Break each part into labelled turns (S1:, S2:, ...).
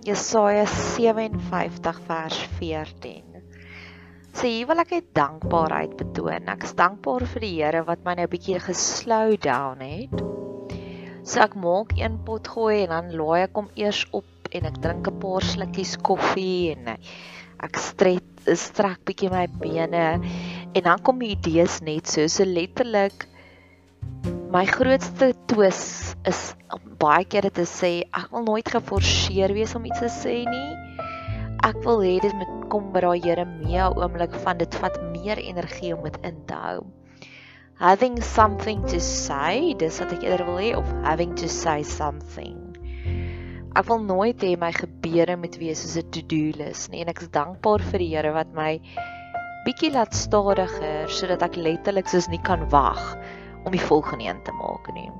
S1: Jesaja 57 vers 14. So hier wil ek net dankbaarheid betoon. Ek is dankbaar vir die Here wat my nou 'n bietjie geslow down het. So ek maak een pot gooi en dan laai ek hom eers op en ek drink 'n paar slukkies koffie en ek strek strek bietjie my bene en dan kom die idees net so so letterlik my grootste twis is om baie keer dit te sê ek wil nooit geforseer wees om iets te sê nie. Ek wil hê dit moet kom by daai Jeremia oomblik van dit vat meer energie om dit in te hou. Having something to say, dis wat ek eerder wil hê of having to say something. Ek wil nooit hê my gebede moet wees soos 'n to-do list nie en ek is dankbaar vir die Here wat my bietjie laat stadiger sodat ek letterlik soos nie kan wag om die volgende een te maak nie.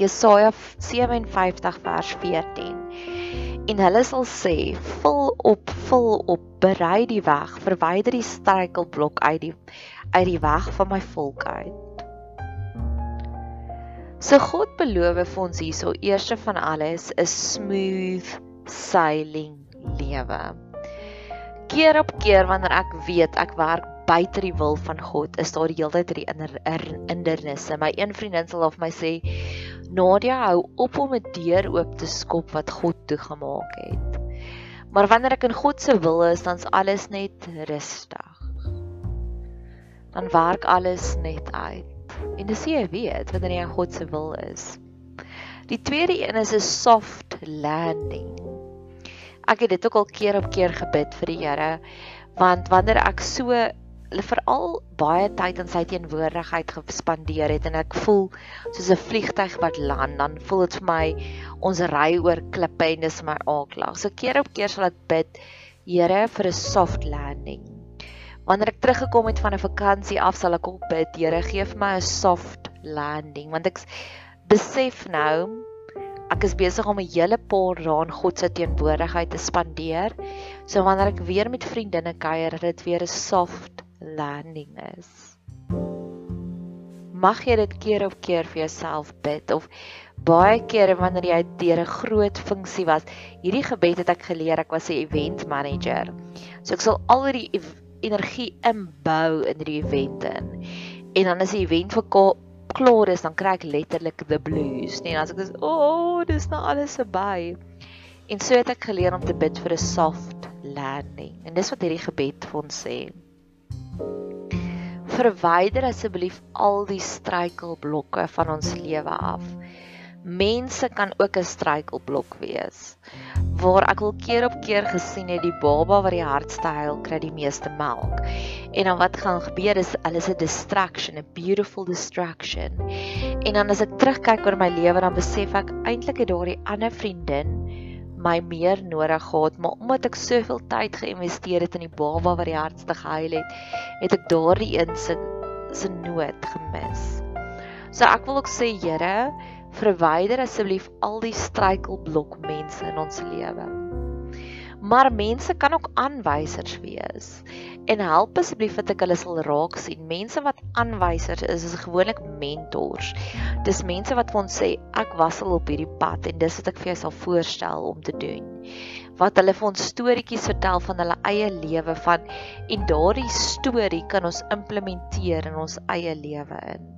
S1: Jesaja 57 vers 14. En hulle sal sê: "Vul op, vul op, berei die weg, verwyder die struikelblok uit die uit die weg van my volk uit." So God beloof vir ons hierso eerste van alles 'n smooth sailing lewe. Keer op keer wanneer ek weet ek werk buite die wil van God, is daar die hele tyd hierdie hindernisse. My een vriendin sal of my sê, "Nadia, hou op om 'n deur oop te skop wat God toegemaak het." Maar wanneer ek in God se wil is, dan's alles net rustig. Dan werk alles net uit. En dis jy weet wanneer jy in God se wil is. Die tweede een is 'n soft landing. Ek het dit ook al keer op keer gebid vir die Here want wanneer ek so veral baie tyd in sy teenwoordigheid gespandeer het en ek voel soos 'n vliegtyg wat land dan voel dit vir my ons ry oor klippe en dis my aaklag. So keer op keer sal ek bid Here vir 'n soft landing. Wanneer ek teruggekom het van 'n vakansie af sal ek ook bid Here gee vir my 'n soft landing want ek besef nou ek is besig om 'n hele paar in God se teenwoordigheid te spandeer. So wanneer ek weer met vriendinne kuier, dit weer 'n soft landing is. Mag jy dit keer op keer vir jouself bid of baie kere wanneer jy deur 'n groot funksie was. Hierdie gebed het ek geleer, ek was 'n event manager. So ek sal al die energie inbou in die event in. En dan as die event vir klaar is, dan kry ek letterlik the blues. Nee, as ek dis, o, oh, dis nou alles verby. En so het ek geleer om te bid vir 'n soft landing. En dis wat hierdie gebed vir ons sê verwyder asseblief al die struikelblokke van ons lewe af. Mense kan ook 'n struikelblok wees. Waar ek al keer op keer gesien het die baba wat die hardste huil kry die meeste melk. En dan wat gaan gebeur is hulle is 'n distraction, a beautiful distraction. En dan as ek terugkyk oor my lewe dan besef ek eintlik het daardie ander vriendin my meer nodig gehad, maar omdat ek soveel tyd geïnvesteer het in die baba wat die hardste gehuil het, het ek daardie een se se nood gemis. So ek wil ook sê Here, verwyder asseblief al die struikelblok mense in ons lewe. Maar mense kan ook aanwysers wees. En help asseblief dat ek hulle sal raak sien. Mense wat aanwysers is, is gewoonlik mentors. Dis mense wat vir ons sê ek was al op hierdie pad en dis wat ek vir jou sal voorstel om te doen. Wat hulle vir ons storieetjies vertel van hulle eie lewe van en daardie storie kan ons implementeer in ons eie lewe in.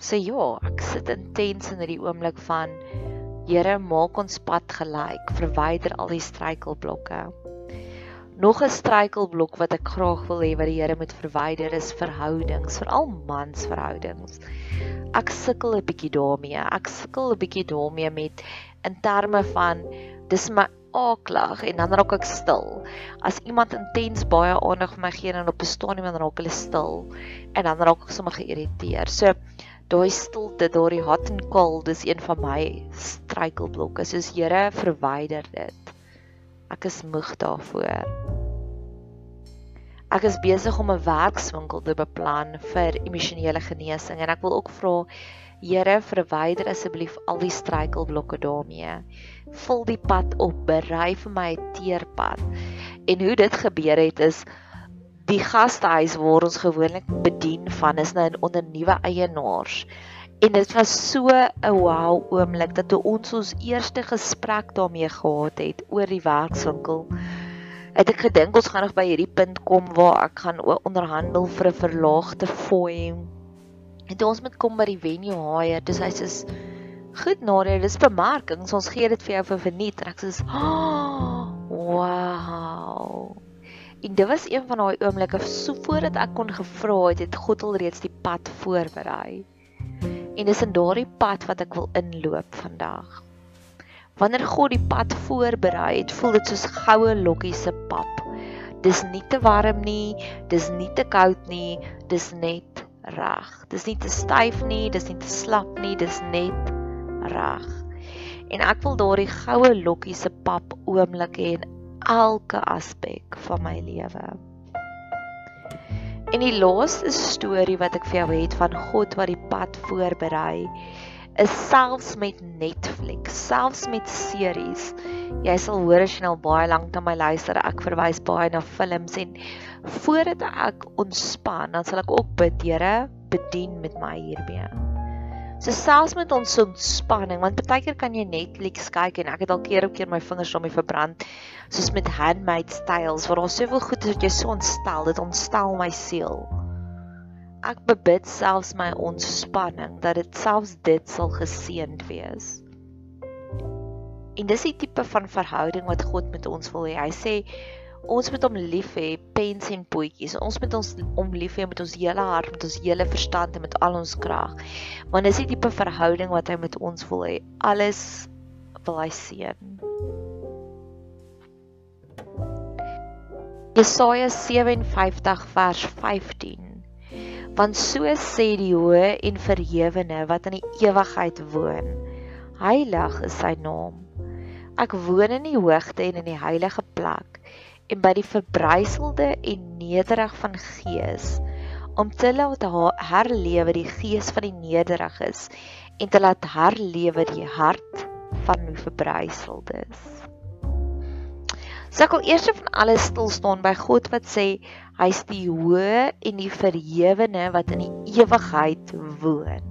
S1: Sê so, ja, ek sit intens in hierdie oomblik van Here, maak ons pad gelyk, verwyder al die struikelblokke. Nog 'n struikelblok wat ek graag wil hê wat die Here moet verwyder is verhoudings, veral mansverhoudings. Ek sukkel 'n bietjie daarmee. Ek sukkel 'n bietjie daarmee met in terme van dis my aaklag en dan raak ek stil. As iemand intens baie aandag vir my gee en op 'n stadium dan raak hulle stil en dan raak ek sommer geïrriteerd. So daai stilte, daai hot en koud, dis een van my struikelblokke. Soos Here verwyder dit. Ek is moeg daarvoor. Ek is besig om 'n werkswinkel te beplan vir emosionele genesing en ek wil ook vra Here verwyder asseblief al die struikelblokke daarmee. Vul die pad op, berei vir my 'n teerpad. En hoe dit gebeur het is die gastehuis waar ons gewoonlik bedien van is nou onder nuwe eienaars. En dit was so 'n wow oomblik dat toe ons ons eerste gesprek daarmee gehad het oor die werkswinkel. Het ek gedink ons gaan nog by hierdie punt kom waar ek gaan onderhandel vir 'n verlaagde fooi. Toe ons met kom by die venue hire, dis hy sê Goed Nadia, dis bemarkings. Ons gee dit vir jou vir verniet. Ek sê, "Oh, wow." En dit was een van daai oomblikke so voordat ek kon gevra het, het God al reeds die pad voorberei. En dis in daardie pad wat ek wil inloop vandag. Wanneer God die pad voorberei het, voel dit soos goue lokkies se pap. Dis nie te warm nie, dis nie te koud nie, dis net reg. Dis nie te styf nie, dis nie te slap nie, dis net reg. En ek wil daardie goue lokkies se pap oomblik hê en elke aspek van my lewe. En die laaste storie wat ek vir jou het van God wat die pad voorberei, is selfs met Netflix, selfs met series. Jy sal hoor as jy nou baie lank na my luister, ek verwys baie na films en voordat ek ontspan, dan sal ek ook bid, Here, bedien met my hiermee. So selfs met ons ontspanning, want baie keer kan jy Netflix kyk en ek het al keer op keer my vingers daarmee verbrand, soos met handmade styles waar daar soveel goed is wat jy so ontstel, dit ontstel my siel. Ek bebid selfs my ontspanning dat dit selfs dit sal geseënd wees. En dis die tipe van verhouding wat God met ons wil hê. Hy sê ons moet hom lief hê, pens en potjies. Ons moet ons om lief hê met ons hele hart, met ons hele verstand en met al ons krag. Want dis die tipe verhouding wat hy met ons wil hê. Alles wil hy seën. Jesaja 57 vers 15. Want so sê die hoë en verhewene wat in die ewigheid woon. Heilig is sy naam. Ek woon in die hoogte en in die heilige plek en by die verbryselde en nederig van gees om te laat herlewe die gees van die nederiges en te laat herlewe die hart van die verbryseldes. So ek wil eers van alles stil staan by God wat sê hy's die hoë en die verhewene wat in die ewigheid woon.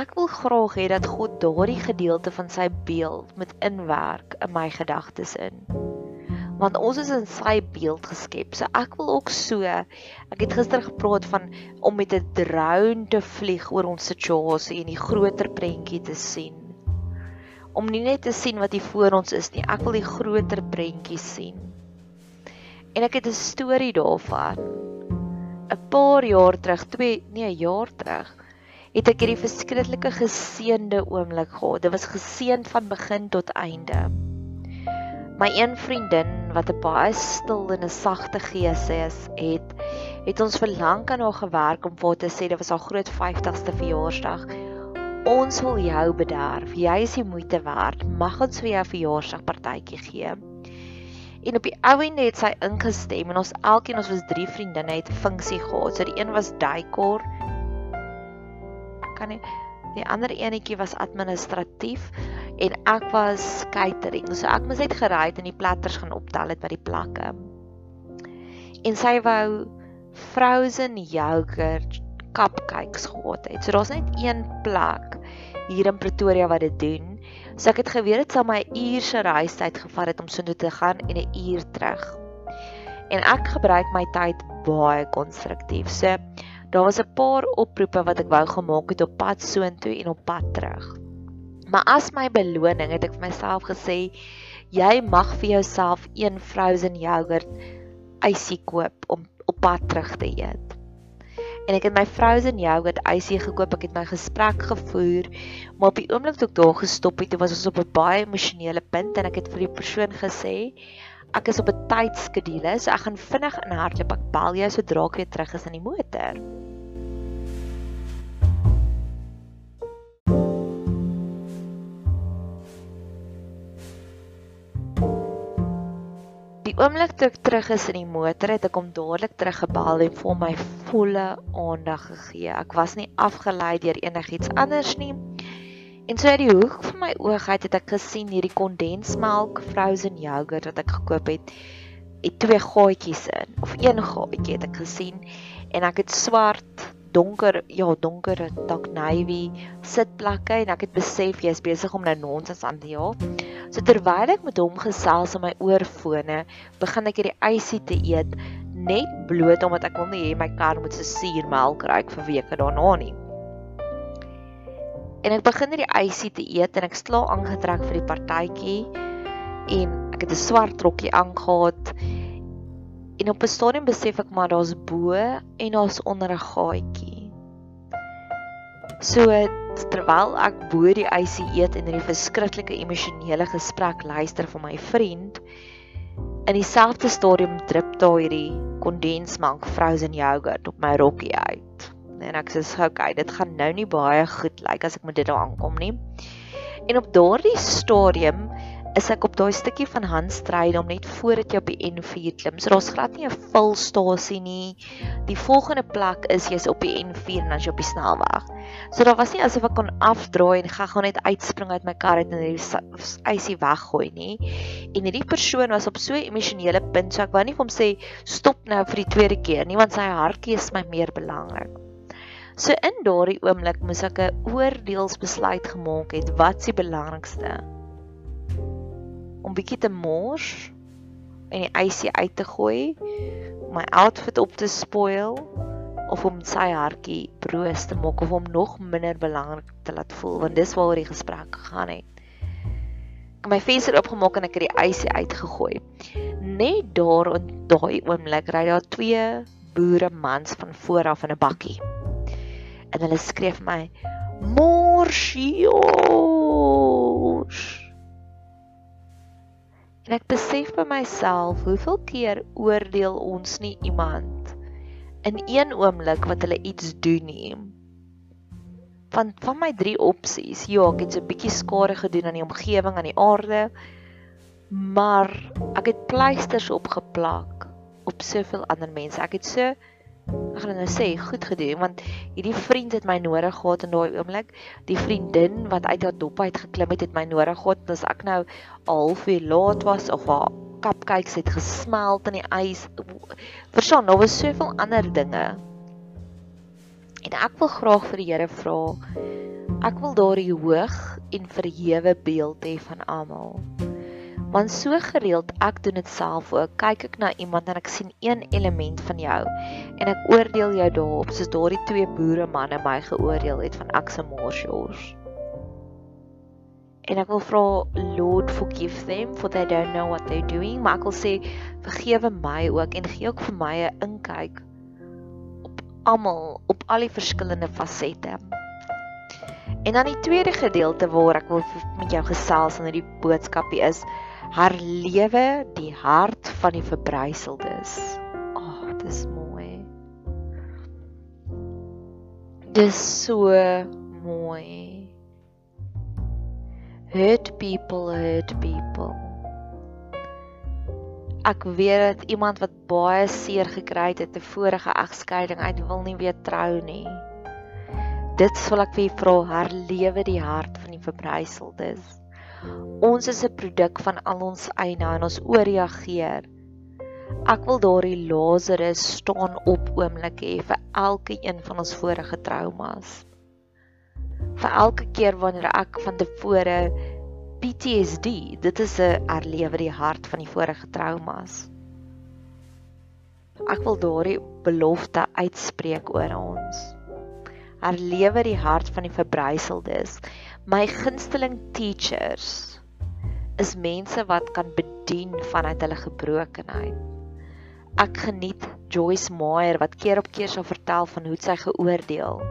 S1: Ek wil graag hê dat God daardie gedeelte van sy beeld met inwerk in my gedagtes in want ons is in sy beeld geskep. So ek wil ook so ek het gister gepraat van om met 'n drone te vlieg oor ons situasie en die groter prentjie te sien. Om nie net te sien wat hier voor ons is nie, ek wil die groter prentjie sien. En ek het 'n storie daarvan. 'n Paar jaar terug, 2 nee, 'n jaar terug, het ek hierdie verskriklike geseënde oomblik gehad. Dit was geseënd van begin tot einde. My een vriendin wat 'n baie stil en 'n sagte gees is, het het ons vir lank aan haar gewerk om vir te sê dit was haar groot 50ste verjaarsdag ons wil jou bederf. Jy is die moeite werd. Mag ons vir jou verjaarsdagpartytjie gee. En op die ouende het sy ingestem en ons elkeen ons was drie vriendinne het 'n funksie gehad. So die een was decor. Kan nie die ander enetjie was administratief en ek was catering. So ek moes net gery en die platters gaan optel het by die plekke. En sy wou frozen yogurt cupcakes gehad het. So daar's net een plek hier in Pretoria wat dit doen. So ek het geweet dit sal my uur se reistyd gevat het om so toe te gaan en 'n uur terug. En ek gebruik my tyd baie konstruktief. So daar was 'n paar oproepe wat ek wou gemaak het op pad soontoe en op pad terug. Maar as my beloning het ek vir myself gesê jy mag vir jouself een frozen yogurt ysie koop om op pad terug te eet en ek het my frozen yogurt ysie gekoop. Ek het my gesprek gevoer, maar op die oomblik toe ek daar gestop het, was ons op 'n baie emosionele punt en ek het vir die persoon gesê ek is op 'n tydskedule, so ek gaan vinnig in hardloop. Ek bel jou sodra ek weer terug is in die motor. Oomblik toe ek terug is in die motor het ek hom dadelik teruggebel en vir my volle aandag gegee. Ek was nie afgelei deur enigiets anders nie. En so uit die hoek van my oog uit het ek gesien hierdie kondensmelk frozen yogurt wat ek gekoop het, het twee gaatjies in of een gaatjie het ek gesien en ek het swart donker ja donker dak navy sitplekke en ek het besef jy's besig om nou nonsens aan te jaag. So terwyl ek met hom gesels in my oorfone, begin ek hierdie ysie te eet net bloot omdat ek wil nie hê my kar moet se suurmelk ruik vir weke daarna nie. En ek begin hierdie ysie te eet en ek sla aangetrek vir die partytjie en ek het 'n swart rokkie aangetrek En op 'n stadium besef ek maar daar's bo en daar's onder 'n gaatjie. So terwyl ek bo die ysie eet en hierdie verskriklike emosionele gesprek luister van my vriend, in dieselfde stadium drup daar hierdie kondensmelk frozen yogurt op my rokkie uit. En ek sê, "Oké, okay, dit gaan nou nie baie goed lyk as ek met dit daar aankom nie." En op daardie stadium is ek op daai stukkie van Handstryd om net voordat jy op die N4 klim. So daar's glad nie 'n vulstasie nie. Die volgende plek is jy's op die N4 en as jy op die snelweg. So daar was nie asof ek kon afdraai en gou-gou net uitspring uit my kar uit en die ysie weggooi nie. En hierdie persoon was op so 'n emosionele punt, so ek wou nie vir hom sê stop nou vir die tweede keer nie, want sy hartjie is my meer belangrik. So in daardie oomblik moes ek 'n oordeelsbesluit gemaak het wat se belangrikste om bietjie te mors en die ysie uit te gooi, my outfit op te spoil of om sy hartjie broos te maak of om nog minder belangrik te laat voel want dis waaroor die gesprek gegaan het. Ek het my venster oopgemaak en ek het die ysie uitgegooi. Net daar in daai oomblik ry daar twee boere mans van voor af in 'n bakkie. En hulle skreef my Morsio. En ek besef by myself hoeveel keer oordeel ons nie iemand in een oomblik wat hulle iets doen nie. Van van my drie opsies, ja, ek het so 'n bietjie skade gedoen aan die omgewing, aan die aarde, maar ek het pleisters opgeplak op soveel ander mense. Ek het so ek gaan nou sê goed gedoen want hierdie vriend het my nodig gehad in daai oomblik. Die vriendin wat uit haar dop uit geklim het, het my nodig gehad as ek nou halfuur laat was of haar cupcakes het gesmelt in die ys. Verstaan, daar was soveel ander dinge. En ek wil graag vir die Here vra. Ek wil daardie hoog en verhewe beeld hê van almal. Want so gereeld ek doen dit self ook. Kyk ek na iemand en ek sien een element van jou en ek oordeel jou daarop soos daardie twee boere manne my geoordeel het van ek se morsjors. En ek wil vra Lord forgive them for they don't know what they're doing. Maar ek wil sê vergewe my ook en gee ook vir my 'n inkyk op almal op al die verskillende fasette. En dan die tweede gedeelte waar ek wil met jou gesels in hierdie boodskapie is herlewe die hart van die verbruiseldes. Ag, oh, dis mooi. Dis so mooi. Hurt people hurt people. Ek weet dat iemand wat baie seer gekry het te vorige egskeiding uit wil nie weer trou nie. Dit sal ek vir vra herlewe die hart van die verbryseldes. Ons is 'n produk van al ons eie en ons ooreageer. Ek wil daardie Lazarus staan op oomblik hê vir elke een van ons vorige traumas. Vir elke keer wanneer ek van tevore PTSD, dit is 'n herlewe die hart van die vorige traumas. Ek wil daardie belofte uitspreek oor ons. Herlewe die hart van die verbryseldes. My gunsteling teachers is mense wat kan bedien vanuit hulle gebrokenheid. Ek geniet Joyce Meyer wat keer op keer sal vertel van hoe sy geoordeel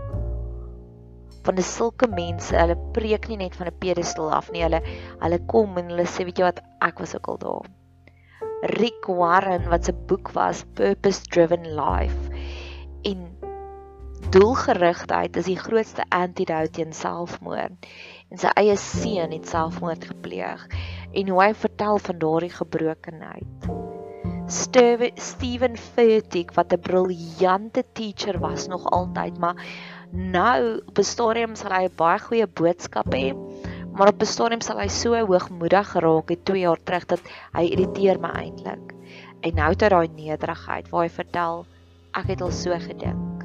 S1: van die sulke mense, hulle preek nie net van 'n pedestal af nie. Hulle hulle kom en hulle sê, weet jy wat, ek was ook al daar. Rick Warren wat se boek was Purpose Driven Life en doelgerigtheid is die grootste antidote teen selfmoord. En sy eie seun het selfmoord gepleeg en hoe hy vertel van daardie gebrokenheid. Steven Furtick wat 'n briljante teacher was nog altyd, maar nou op 'n stadium sal hy 'n baie goeie boodskap hê, maar op 'n stadium sal hy so hoogmoedig geraak het 2 jaar terug dat hy irriteer my eintlik. En nou het hy daai nederigheid waar hy vertel ek het al so gedink.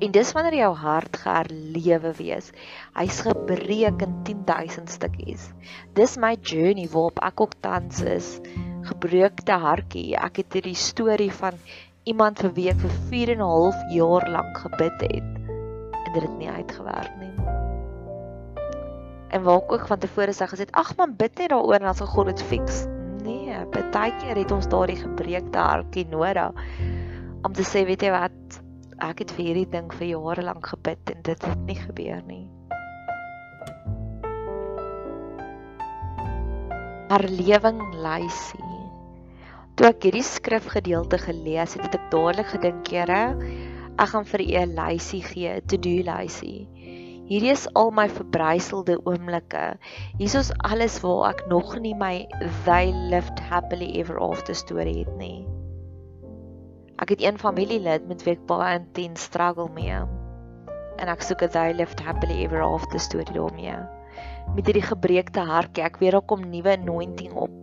S1: En dis wanneer jou hart geherlewe wees. Hy's gebreek in 10000 stukkies. Dis my journey waarop ek ook tans is. Gebreekte hartjie. Ek het hierdie storie van iemand vir wie ek vir 4 en 'n half jaar lank gebid het en dit het nie uitgewerk nie. En waar ek ook van tevore sê gesê, ag man, bid net daaroor en dan sal God dit fix. Nee, baie keer het ons daardie gebreekte hartjie nodig om te sê, weet jy wat, ek het vir hierdie ding vir jare lank gebid en dit het nie gebeur nie. Herlewing lysie. Toe ek hierdie skrifgedeelte gelees het, het ek dadelik gedink, Here, Ek gaan vir u 'n lysie gee, 'n to-do lysie. Hierdie is al my verbryselde oomblikke. Hier is alles waar ek nog nie my they lived happily ever after storie het nie. Ek het een familielid met wie ek baie intens struggle mee. En ek soek 'n they lived happily ever after storie daarmee. Met hierdie gebreekte hartjie, ek weet daar kom nuwe anointing op.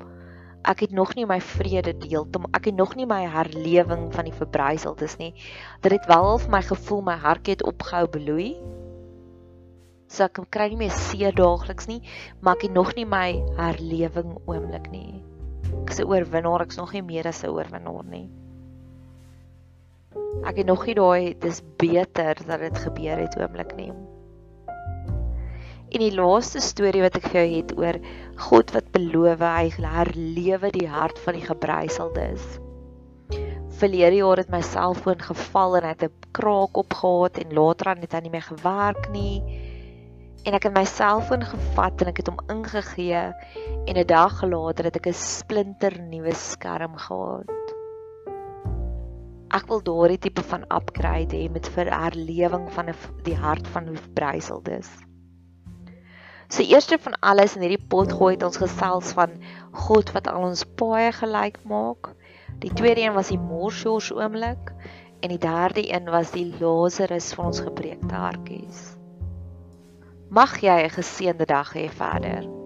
S1: Ek het nog nie my vrede deel te ek het nog nie my herlewing van die verbryseldes nie. Dit het wel vir my gevoel my hart het opgehou bloei. So ek kry nie meer seer daagliks nie maar ek het nog nie my herlewing oomblik nie. Ek 'n oorwinnaar ek's nog nie meer as 'n oorwinnaar nie ek het nog nie daai dis beter dat dit gebeur het oomblik nie En die laaste storie wat ek vir jou het oor God wat beloof hy herlewe die hart van die gebruiseldes. Verlede jaar het my selfoon geval en het 'n kraak opgehaat en later aan het hy nie meer gewerk nie. En ek het my selfoon gevat en ek het hom ingegee en 'n dag later het ek 'n splinter nuwe skerm gehad. Ek wil daardie tipe van upgrade hê met vir herlewing van die hart van die gebruiseldes. So eerste van alles in hierdie pot gooi het ons gesels van God wat al ons paaie gelyk maak. Die tweede een was die morsjors oomblik en die derde een was die Lazarus van ons gebreekte hartjies. Mag jy 'n geseënde dag hê verder.